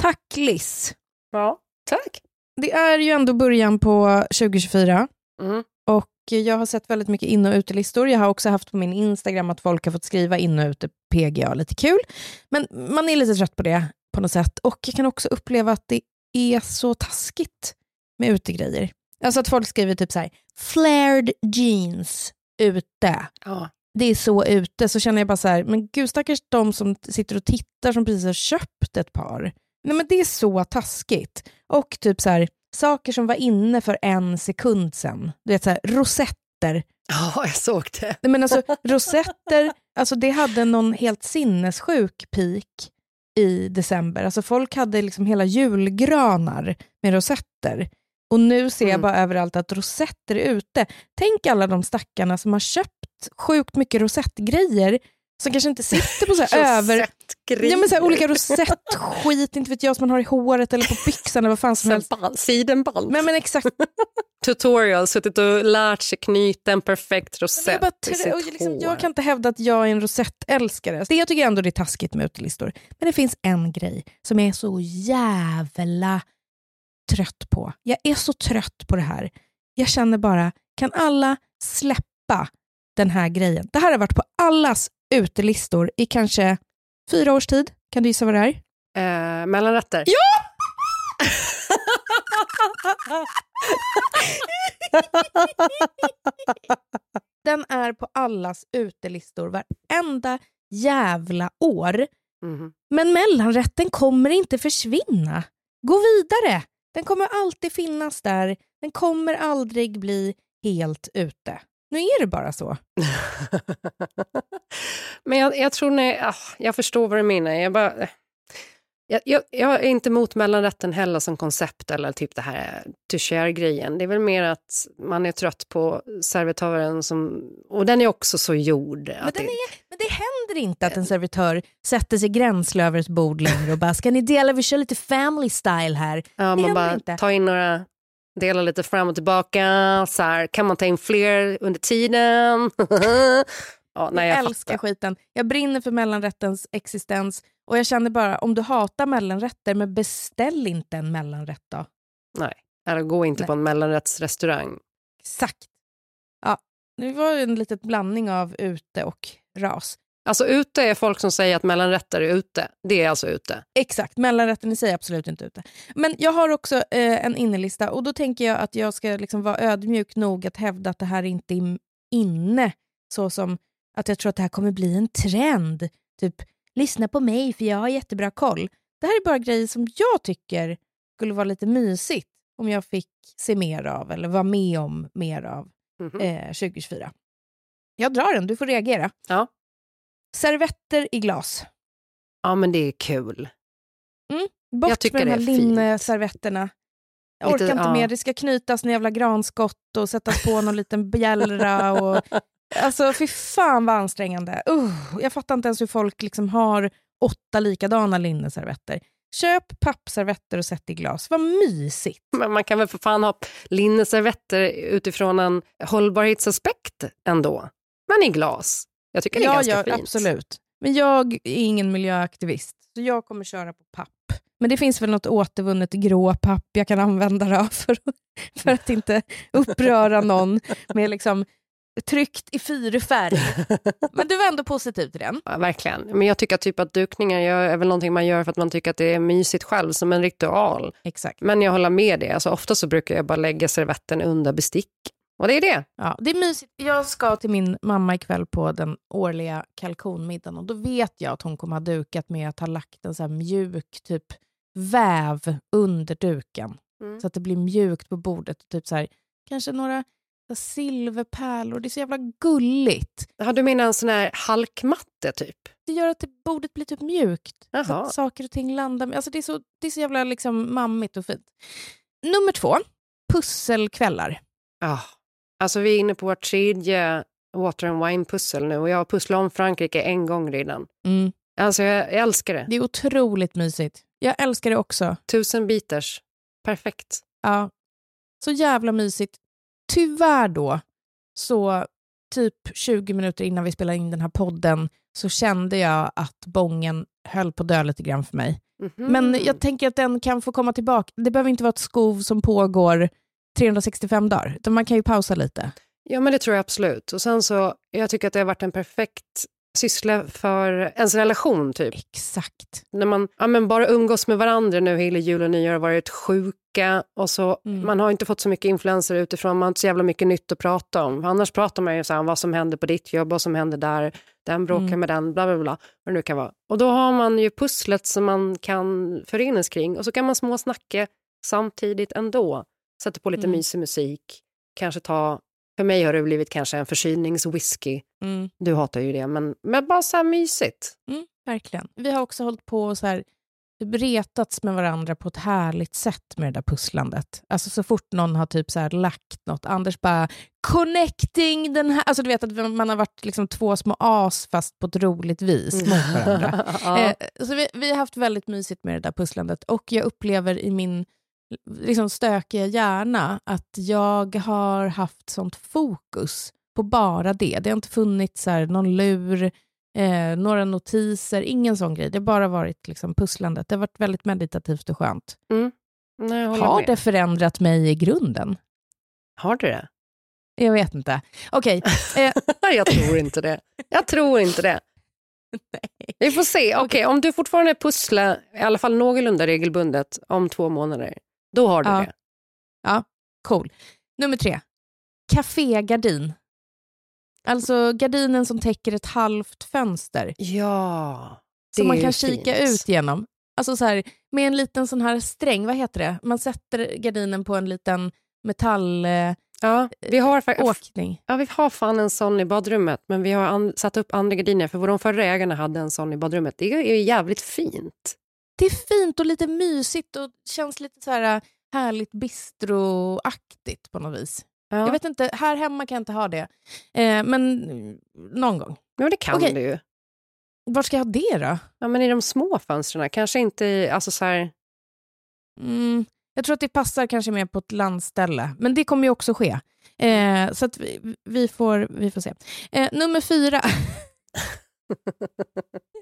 tack Liss. Ja, tack. det är ju ändå början på 2024 Mm. och jag har sett väldigt mycket in och utelistor. Jag har också haft på min Instagram att folk har fått skriva in och ute PGA, lite kul. Men man är lite trött på det på något sätt och jag kan också uppleva att det är så taskigt med utegrejer. Alltså att folk skriver typ så här, flared jeans ute. Ja. det är så ute så känner jag bara så här, men gud stackars de som sitter och tittar som precis har köpt ett par. Nej men det är så taskigt. Och typ så här, saker som var inne för en sekund sedan. Du vet så här, rosetter. ja, jag såg det. Nej men alltså rosetter, alltså det hade någon helt sinnessjuk peak i december. Alltså folk hade liksom hela julgranar med rosetter. Och nu ser jag Mm. bara överallt att rosetter är ute. Tänk alla de stackarna som har köpt sjukt mycket rosettgrejer som kanske inte sitter på så här över... Ja, men så här, olika rosettskit, inte vet jag, som man har i håret eller på byxan eller vad fan som helst. Band, sidenband. Men, men exakt, Tutorial, suttit och lärt sig knyta en perfekt rosett bara, i sitt och liksom, jag kan inte hävda att jag är en rosettälskare. Det jag tycker ändå det är taskigt med utelistor. Men det finns en grej som är så jävla trött på. Jag är så trött på det här. Jag känner bara, kan alla släppa den här grejen? Det här har varit på allas utelistor i kanske fyra års tid. Kan du gissa vad det är? Eh, mellanrätter? Ja! Den är på allas utelistor varenda jävla år. Mhm. Men mellanrätten kommer inte försvinna. Gå vidare. Den kommer alltid finnas där. Den kommer aldrig bli helt ute. Nu är det bara så. Men jag, jag tror nej, ah, jag förstår vad du menar. Jag, bara, eh jag, jag, jag är inte emot mellanrätten heller som koncept eller typ det här toucher-grejen. Det är väl mer att man är trött på servitören som... Och den är också så gjord. Men, det, är, men det händer inte att en servitör sätter sig gränsle över ett bord längre och bara “ska ni dela, vi kör lite family style här”. ja, det man bara inte. tar in några, delar lite fram och tillbaka. Så här, kan man ta in fler under tiden? ja, nej, jag jag älskar fattar. skiten. Jag brinner för mellanrättens existens och jag känner bara, om du hatar mellanrätter, men beställ inte en mellanrätt då. Nej, eller gå inte Nej. på en mellanrättsrestaurang. Exakt. Ja, det var ju en liten blandning av ute och ras. Alltså ute är folk som säger att mellanrätter är ute. Det är alltså ute. Exakt, mellanrätten i sig är absolut inte ute. Men jag har också eh, en innelista och då tänker jag att jag ska liksom vara ödmjuk nog att hävda att det här inte är inne. Så som att jag tror att det här kommer bli en trend. Typ, lyssna på mig för jag har jättebra koll. Det här är bara grejer som jag tycker skulle vara lite mysigt om jag fick se mer av eller vara med om mer av Mhm. eh, 2024. Jag drar den, du får reagera. Ja. Servetter i glas. ja, men det är kul. Bort Jag tycker med de här linneservetterna. Jag Lite, orkar inte ja. mer. Det ska knytas en jävla granskott och sättas på någon liten bjällra. Och... Alltså fy fan vad ansträngande. Uh, jag fattar inte ens hur folk liksom har åtta likadana linneservetter. Köp pappservetter och sätt i glas. Vad mysigt. Men man kan väl för fan ha linneservetter utifrån en hållbarhetsaspekt ändå. Men i glas. Jag tycker det är ja, ganska ja, fint. absolut. Men jag är ingen miljöaktivist, så jag kommer köra på papp. Men det finns väl något återvunnet grå papp jag kan använda då för, för att inte uppröra någon med liksom tryckt i fyrfärg. Men du var ändå positiv till den. Ja, verkligen. Men jag tycker att typ att dukningar är väl någonting man gör för att man tycker att det är mysigt själv, som en ritual. Exakt. Men jag håller med dig. Alltså, ofta så brukar jag bara lägga servetten under bestick. Och det är det. Ja, det är mysigt. Jag ska till min mamma ikväll på den årliga kalkonmiddagen och då vet jag att hon kommer ha dukat med att ha lagt en så här mjuk typ väv under duken. Mm. Så att det blir mjukt på bordet. Och typ så här, kanske några silverpärlor. Det är så jävla gulligt. Ja, du menar en sån här halkmatte typ? Det gör att det, bordet blir typ mjukt. Så att saker och ting landar. med- Alltså det, är så, det är så jävla liksom mammigt och fint. Nummer två, pusselkvällar. Ja. Alltså vi är inne på vårt tredje Water and Wine-pussel nu och jag har pusslat om Frankrike en gång redan. Mm. Alltså jag, jag älskar det. Det är otroligt mysigt. Jag älskar det också. Tusen bitars. Perfekt. Ja, så jävla mysigt. Tyvärr då, så typ 20 minuter innan vi spelade in den här podden så kände jag att bången höll på att dö lite grann för mig. Mhm. Men jag tänker att den kan få komma tillbaka. Det behöver inte vara ett skov som pågår 365 dagar, utan man kan ju pausa lite. Ja, men det tror jag absolut. Och sen så, jag tycker att det har varit en perfekt syssla för ens relation, typ. Exakt. När man ja, men bara umgås med varandra nu hela jul och nyår har varit sjuka och så, Mm. man har inte fått så mycket influenser utifrån, man har inte så jävla mycket nytt att prata om. Annars pratar man ju så här, om vad som händer på ditt jobb, vad som händer där, den bråkar Mm. med den, bla bla bla, vad det nu kan vara. Och då har man ju pusslet som man kan förenas kring och så kan man småsnacka samtidigt ändå. Sätta på lite Mm. mysig musik, kanske ta, för mig har det blivit kanske en förkylningswhisky, Mm. du hatar ju det, men, men bara så här mysigt. Mm, verkligen. Vi har också hållit på och så här, retats med varandra på ett härligt sätt med det där pusslandet. Alltså så fort någon har typ så här lagt något, Anders bara connecting den här, alltså du vet att man har varit liksom två små as fast på ett roligt vis mot varandra. ja. Eh, så vi, vi har haft väldigt mysigt med det där pusslandet och jag upplever i min liksom, stökiga hjärna att jag har haft sånt fokus på bara det. Det har inte funnits så här, någon lur, eh, några notiser, ingen sån grej. Det har bara varit liksom, pusslandet. Det har varit väldigt meditativt och skönt. Nej, jag håller Har med. det förändrat mig i grunden? Har du det? Jag vet inte. Okej, eh, jag tror inte det. Jag tror inte det. Vi får se. Okej, Om du fortfarande pusslar, i alla fall någorlunda regelbundet, om två månader, då har du Ja. det. cool. Nummer tre. Cafégardin. Alltså gardinen som täcker ett halvt fönster. Ja, som det man är kan kika fint. ut genom. Alltså så här, med en liten sån här sträng, vad heter det? Man sätter gardinen på en liten metallåkning. Ja, vi har, åkning. ja, vi har fan en sån i badrummet, men vi har an- satt upp andra gardiner, för vår förra ägarna hade en sån i badrummet. Det är ju jävligt fint. Det är fint och lite mysigt och känns lite så här äh, härligt bistroaktigt på något vis. Ja, Jag vet inte, här hemma kan jag inte ha det. Eh, men mm, någon gång. ja det kan Okej. du ju. Var ska jag ha det då? Ja, men i de små fönstren, kanske inte i, alltså så här, Mm, jag tror att det passar kanske mer på ett landställe, men det kommer ju också ske. Eh, så att vi, vi, får, vi får se. Eh, nummer fyra.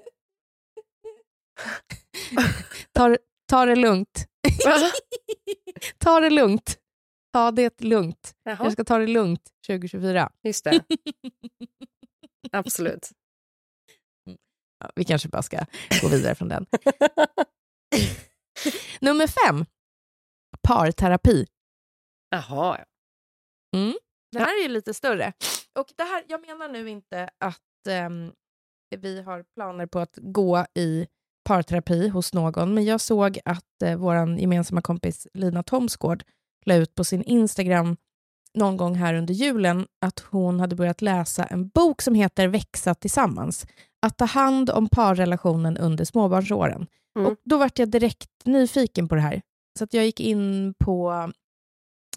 ta, ta det lugnt. ta det lugnt. Ta det lugnt. Jag Jaha, ska ta det lugnt 2024. just det. Absolut. Ja, vi kanske bara ska gå vidare från den. Nummer fem. Parterapi. Jaha, ja. Mm. Det här är ju lite större. Och det här, jag menar nu inte att ehm, vi har planer på att gå i parterapi hos någon, men jag såg att eh, vår gemensamma kompis Lina Thomsgård la ut på sin Instagram någon gång här under julen att hon hade börjat läsa en bok som heter Växa tillsammans. Att ta hand om parrelationen under småbarnsåren. Mm. Och då vart jag direkt nyfiken på det här. Så att jag gick in på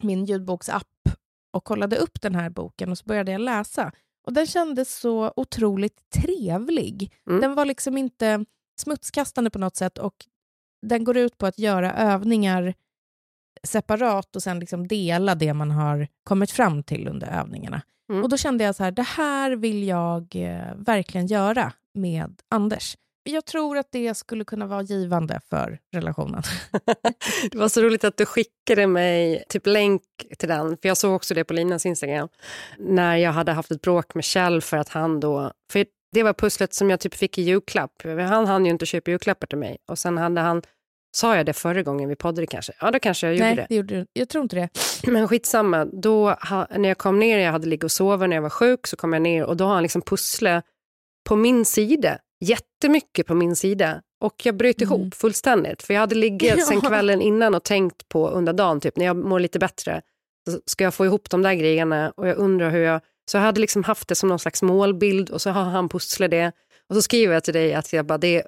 min ljudboksapp och kollade upp den här boken och så började jag läsa. Och den kändes så otroligt trevlig. Mm. Den var liksom inte smutskastande på något sätt och den går ut på att göra övningar separat och sen liksom dela det man har kommit fram till under övningarna. Mm. Och då kände jag så här, det här vill jag eh, verkligen göra med Anders. Jag tror att det skulle kunna vara givande för relationen. Det var så roligt att du skickade mig typ länk till den, för jag såg också det på Linas Instagram, när jag hade haft ett bråk med Kjell för att han då, för det var pusslet som jag typ fick i julklapp. Han hann ju inte köpa julklappar till mig och sen hade han, sa jag det förra gången vi poddade kanske? Ja, då kanske jag gjorde Nej, det. det gjorde, du- jag tror inte det. Men skitsamma, då, när jag kom ner, jag hade ligga och sova när jag var sjuk, så kom jag ner och då har han liksom pusslat på min sida, jättemycket på min sida. Och jag bröt Mm. ihop fullständigt, för jag hade legat sen kvällen innan och tänkt på under dagen, typ när jag mår lite bättre, så ska jag få ihop de där grejerna och jag undrar hur jag, så jag hade liksom haft det som någon slags målbild och så har han pusslat det. Och så skriver jag till dig att jag bara, det är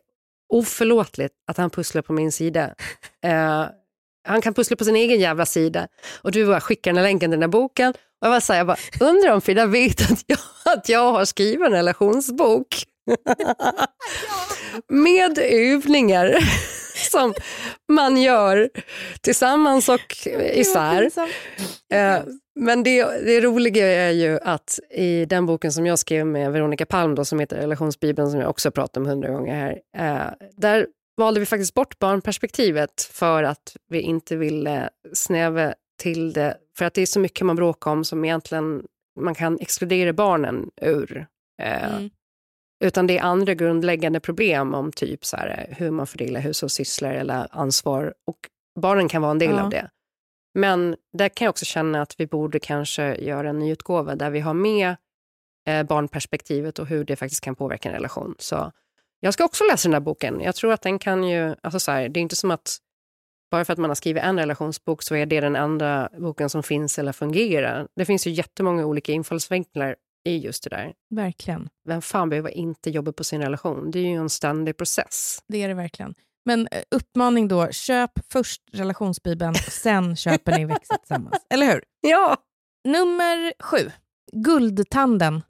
oförlåtligt att han pusslar på min sida. Eh, han kan pussla på sin egen jävla sida. Och du bara skickar den här länken till den här boken. Och jag så här, jag bara undrar om Frida vet att jag, att jag har skrivit en relationsbok. Med övningar som man gör tillsammans och isär. Eh, Men det, det roliga är ju att i den boken som jag skrev med Veronica Palm då, som heter Relationsbibeln som jag också pratat om hundra gånger här, eh, där valde vi faktiskt bort barnperspektivet för att vi inte ville snäva till det. För att det är så mycket man bråkar om som egentligen man kan exkludera barnen ur. Eh, Mm. Utan det är andra grundläggande problem om typ så här, hur man fördelar hushållssysslor eller ansvar. Och barnen kan vara en del Ja. av det. Men där kan jag också känna att vi borde kanske göra en ny utgåva där vi har med eh, barnperspektivet och hur det faktiskt kan påverka en relation. Så jag ska också läsa den här boken. Jag tror att den kan ju, alltså så här, det är inte som att bara för att man har skrivit en relationsbok så är det den enda boken som finns eller fungerar. Det finns ju jättemånga olika infallsvinklar i just det där. Verkligen. Vem fan behöver inte jobba på sin relation? Det är ju en ständig process. Det är det verkligen. Men eh, uppmaning då, köp först relationsbibeln, sen köper ni Växa tillsammans. Eller hur? Ja, Nummer sju, Guldtanden.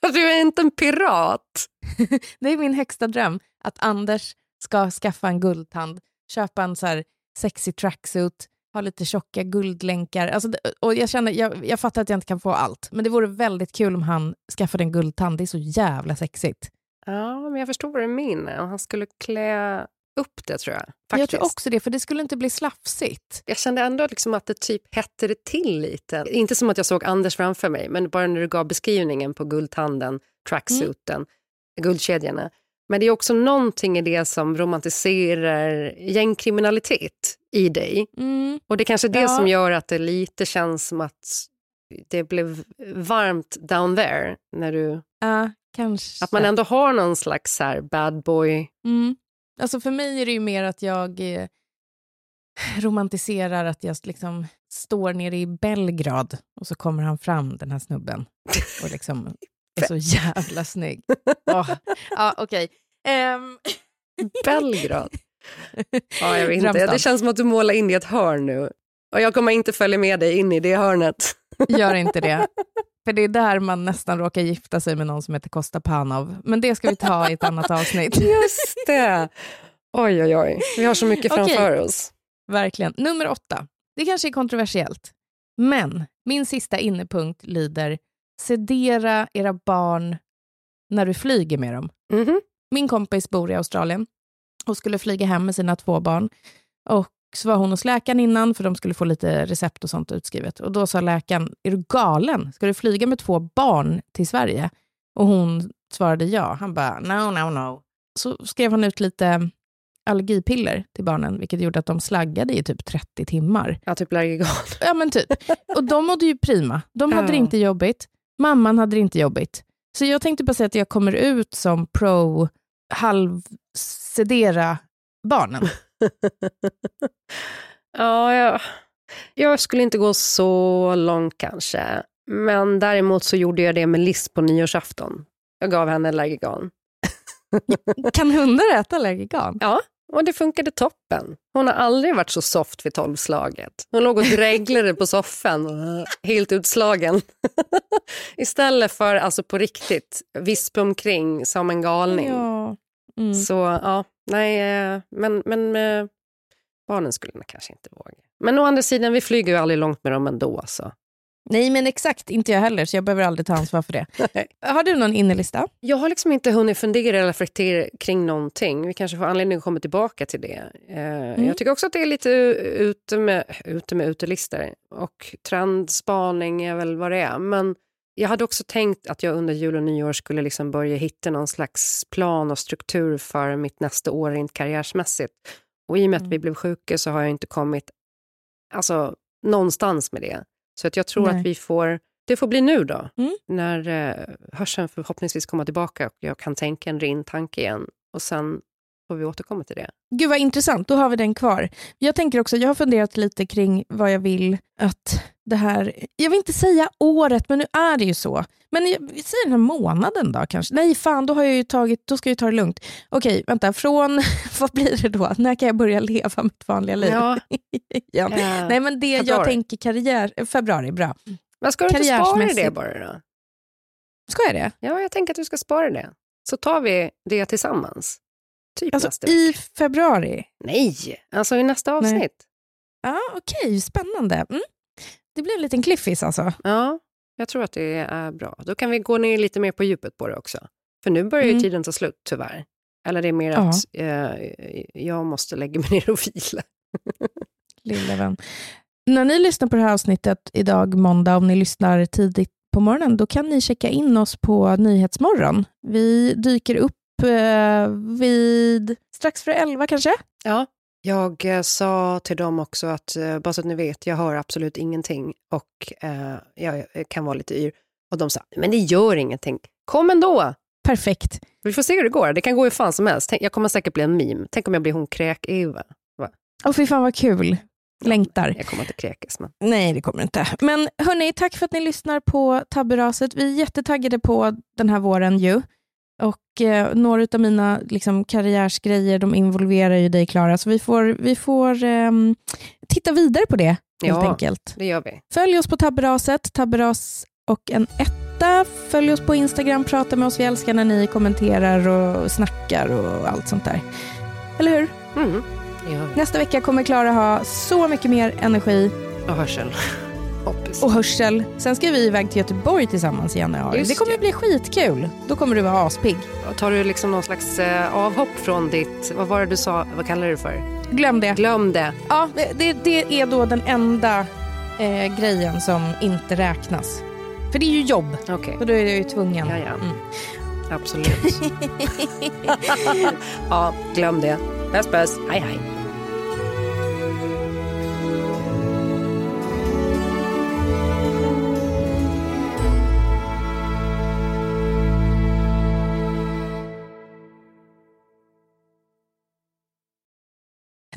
du är inte en pirat. Det är min högsta dröm, att Anders ska skaffa en guldtand, köpa en så här sexy tracksuit, ha lite tjocka guldlänkar. Alltså, och jag, känner, jag, jag fattar att jag inte kan få allt, men det vore väldigt kul om han skaffade en guldtand. Det är så jävla sexigt. Ja, men jag förstår vad du menar. Han skulle klä upp det tror jag. Faktiskt. Jag tror också det, för det skulle inte bli slafsigt. Jag kände ändå liksom att det typ hettade till lite. Inte som att jag såg Anders framför mig, men bara när du gav beskrivningen på guldtanden, tracksuiten, guldkedjorna. Men det är också någonting i det som romantiserar gängkriminalitet i dig. Mm. Och det är kanske är det Ja. som gör att det lite känns som att det blev varmt down there. När du, Ja, kanske. att man ändå har någon slags här bad boy. Mm. Alltså för mig är det ju mer att jag eh, romantiserar att jag liksom står nere i Belgrad och så kommer han fram, den här snubben, och liksom är så jävla snygg. Åh, Ja, okej. Ehm, Belgrad. Ja, jag vet inte. Det känns som att du målar in i ett hörn nu. Och jag kommer inte följa med dig in i det hörnet. Gör inte det. För det är där man nästan råkar gifta sig med någon som heter Kosta Panov. Men det ska vi ta i ett annat avsnitt. Just det! Oj, oj, oj. Vi har så mycket framför oss. Verkligen. Nummer åtta. Det kanske är kontroversiellt. Men min sista innepunkt lyder sedera era barn när du flyger med dem. Mhm. Min kompis bor i Australien och skulle flyga hem med sina två barn. Och så var hon hos läkaren innan för de skulle få lite recept och sånt utskrivet. Och då sa läkaren, är du galen? Ska du flyga med två barn till Sverige? Och hon svarade ja. Han bara, no, no, no. Så skrev han ut lite allergipiller till barnen, vilket gjorde att de slaggade i typ 30 timmar. Ja, typ Lergigan. Ja, men typ. Och de mådde ju prima. De hade det inte jobbigt. Mamman hade det inte jobbigt. Så jag tänkte bara säga att jag kommer ut som pro halvsedera barnen. ja, jag, jag skulle inte gå så långt kanske. Men däremot så gjorde jag det med Liz på nyårsafton. Jag gav henne Lergigan. Kan hundar äta Lergigan? Ja, och det funkade toppen. Hon har aldrig varit så soft vid tolvslaget. Hon låg och dreglade på soffan, helt utslagen. Istället för alltså på riktigt vispa omkring som en galning. Ja. Mm. Så ja, nej, eh, men, men eh, barnen skulle kanske inte våga. Men å andra sidan, vi flyger ju aldrig långt med dem ändå. Så. Nej, men exakt. Inte jag heller, så jag behöver aldrig ta ansvar för det. Har du någon innelista? Jag har liksom inte hunnit fundera eller reflektera kring någonting. Vi kanske får anledning att komma tillbaka till det. Eh, Jag tycker också att det är lite ute med, ute med utelistor och trendspaning är väl vad det är. Men jag hade också tänkt att jag under jul och nyår skulle liksom börja hitta någon slags plan och struktur för mitt nästa år rent karriärsmässigt. Och i och med att vi blev sjuka så har jag inte kommit alltså, någonstans med det. Så att jag tror Nej. att vi får, det får bli nu då, Mm. när eh, hörseln förhoppningsvis kommer tillbaka och jag kan tänka en ren tanke igen. Och sen får vi återkomma till det. Gud vad intressant, då har vi den kvar. Jag tänker också, jag har funderat lite kring vad jag vill att det här, jag vill inte säga året, men nu är det ju så. Men jag, vi säger den här månaden då kanske. Nej fan, då har jag ju tagit, då ska jag ta det lugnt. Okej, vänta, från, vad blir det då? När kan jag börja leva mitt vanliga liv? Ja, Ja. eh, Nej men det jag februari. tänker karriär, februari, bra. Men ska du inte spara det bara då? Ska jag det? Ja, jag tänker att du ska spara det. Så tar vi det tillsammans. Typ Alltså nästa i februari? Nej, alltså i nästa avsnitt. Ja, okej, spännande. Mm. Det blir en liten cliffis alltså. Ja, jag tror att det är bra. Då kan vi gå ner lite mer på djupet på det också. För nu börjar ju Mm. tiden ta slut, tyvärr. Eller det är mer att eh, jag måste lägga mig ner och vila. Lilla vän. När ni lyssnar på det här avsnittet idag, måndag, om ni lyssnar tidigt på morgonen, då kan ni checka in oss på Nyhetsmorgon. Vi dyker upp eh, vid strax före elva kanske. Ja. Jag eh, sa till dem också att, eh, bara så att ni vet, jag hör absolut ingenting och eh, jag kan vara lite yr. Och de sa, men det gör ingenting. Kom ändå! Perfekt. Vi får se hur det går. Det kan gå hur fan som helst. Tänk, jag kommer säkert bli en meme. Tänk om jag blir hon kräk-Eva. Och fy fan vad kul. Längtar. Jag kommer inte kräkas, men... Nej, det kommer inte. Men hörni, tack för att ni lyssnar på Tabberaset. Vi är jättetaggade på den här våren ju. Och eh, några av mina liksom, karriärsgrejer, de involverar ju dig Klara, så vi får, vi får ehm, titta vidare på det helt Ja. enkelt. Det gör vi. Följ oss på Tabberaset, Tabberas och en etta. Följ oss på Instagram, prata med oss, vi älskar när ni kommenterar och snackar och allt sånt där. Eller hur? Mm. Nästa vecka kommer Klara ha så mycket mer energi Och hörsel. Hoppas. och hörsel. Sen ska vi iväg till Göteborg tillsammans i januari. Just det kommer det. bli skitkul. Då kommer du vara aspigg. Tar du liksom någon slags eh, avhopp från ditt, vad var det du sa, vad kallar du det för? Glöm det. Glöm det. Ja, det, det är då den enda eh, grejen som inte räknas. För det är ju jobb, Okej, och då är jag ju tvungen. ja ja. Mm. Absolut. ja, glöm det. Puss puss. Hej hej.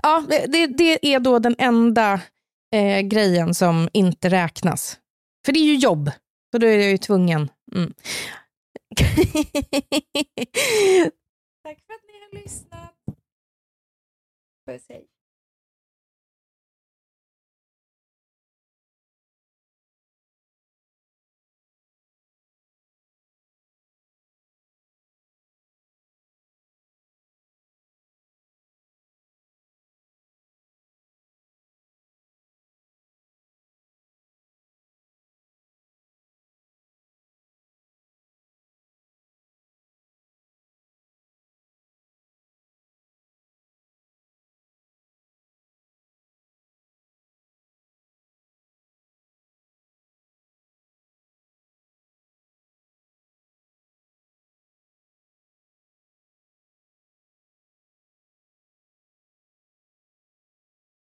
Ja, det, det är då den enda eh, grejen som inte räknas. För det är ju jobb, så då är jag ju tvungen. Mm. Tack för att ni har lyssnat. Puss, hej.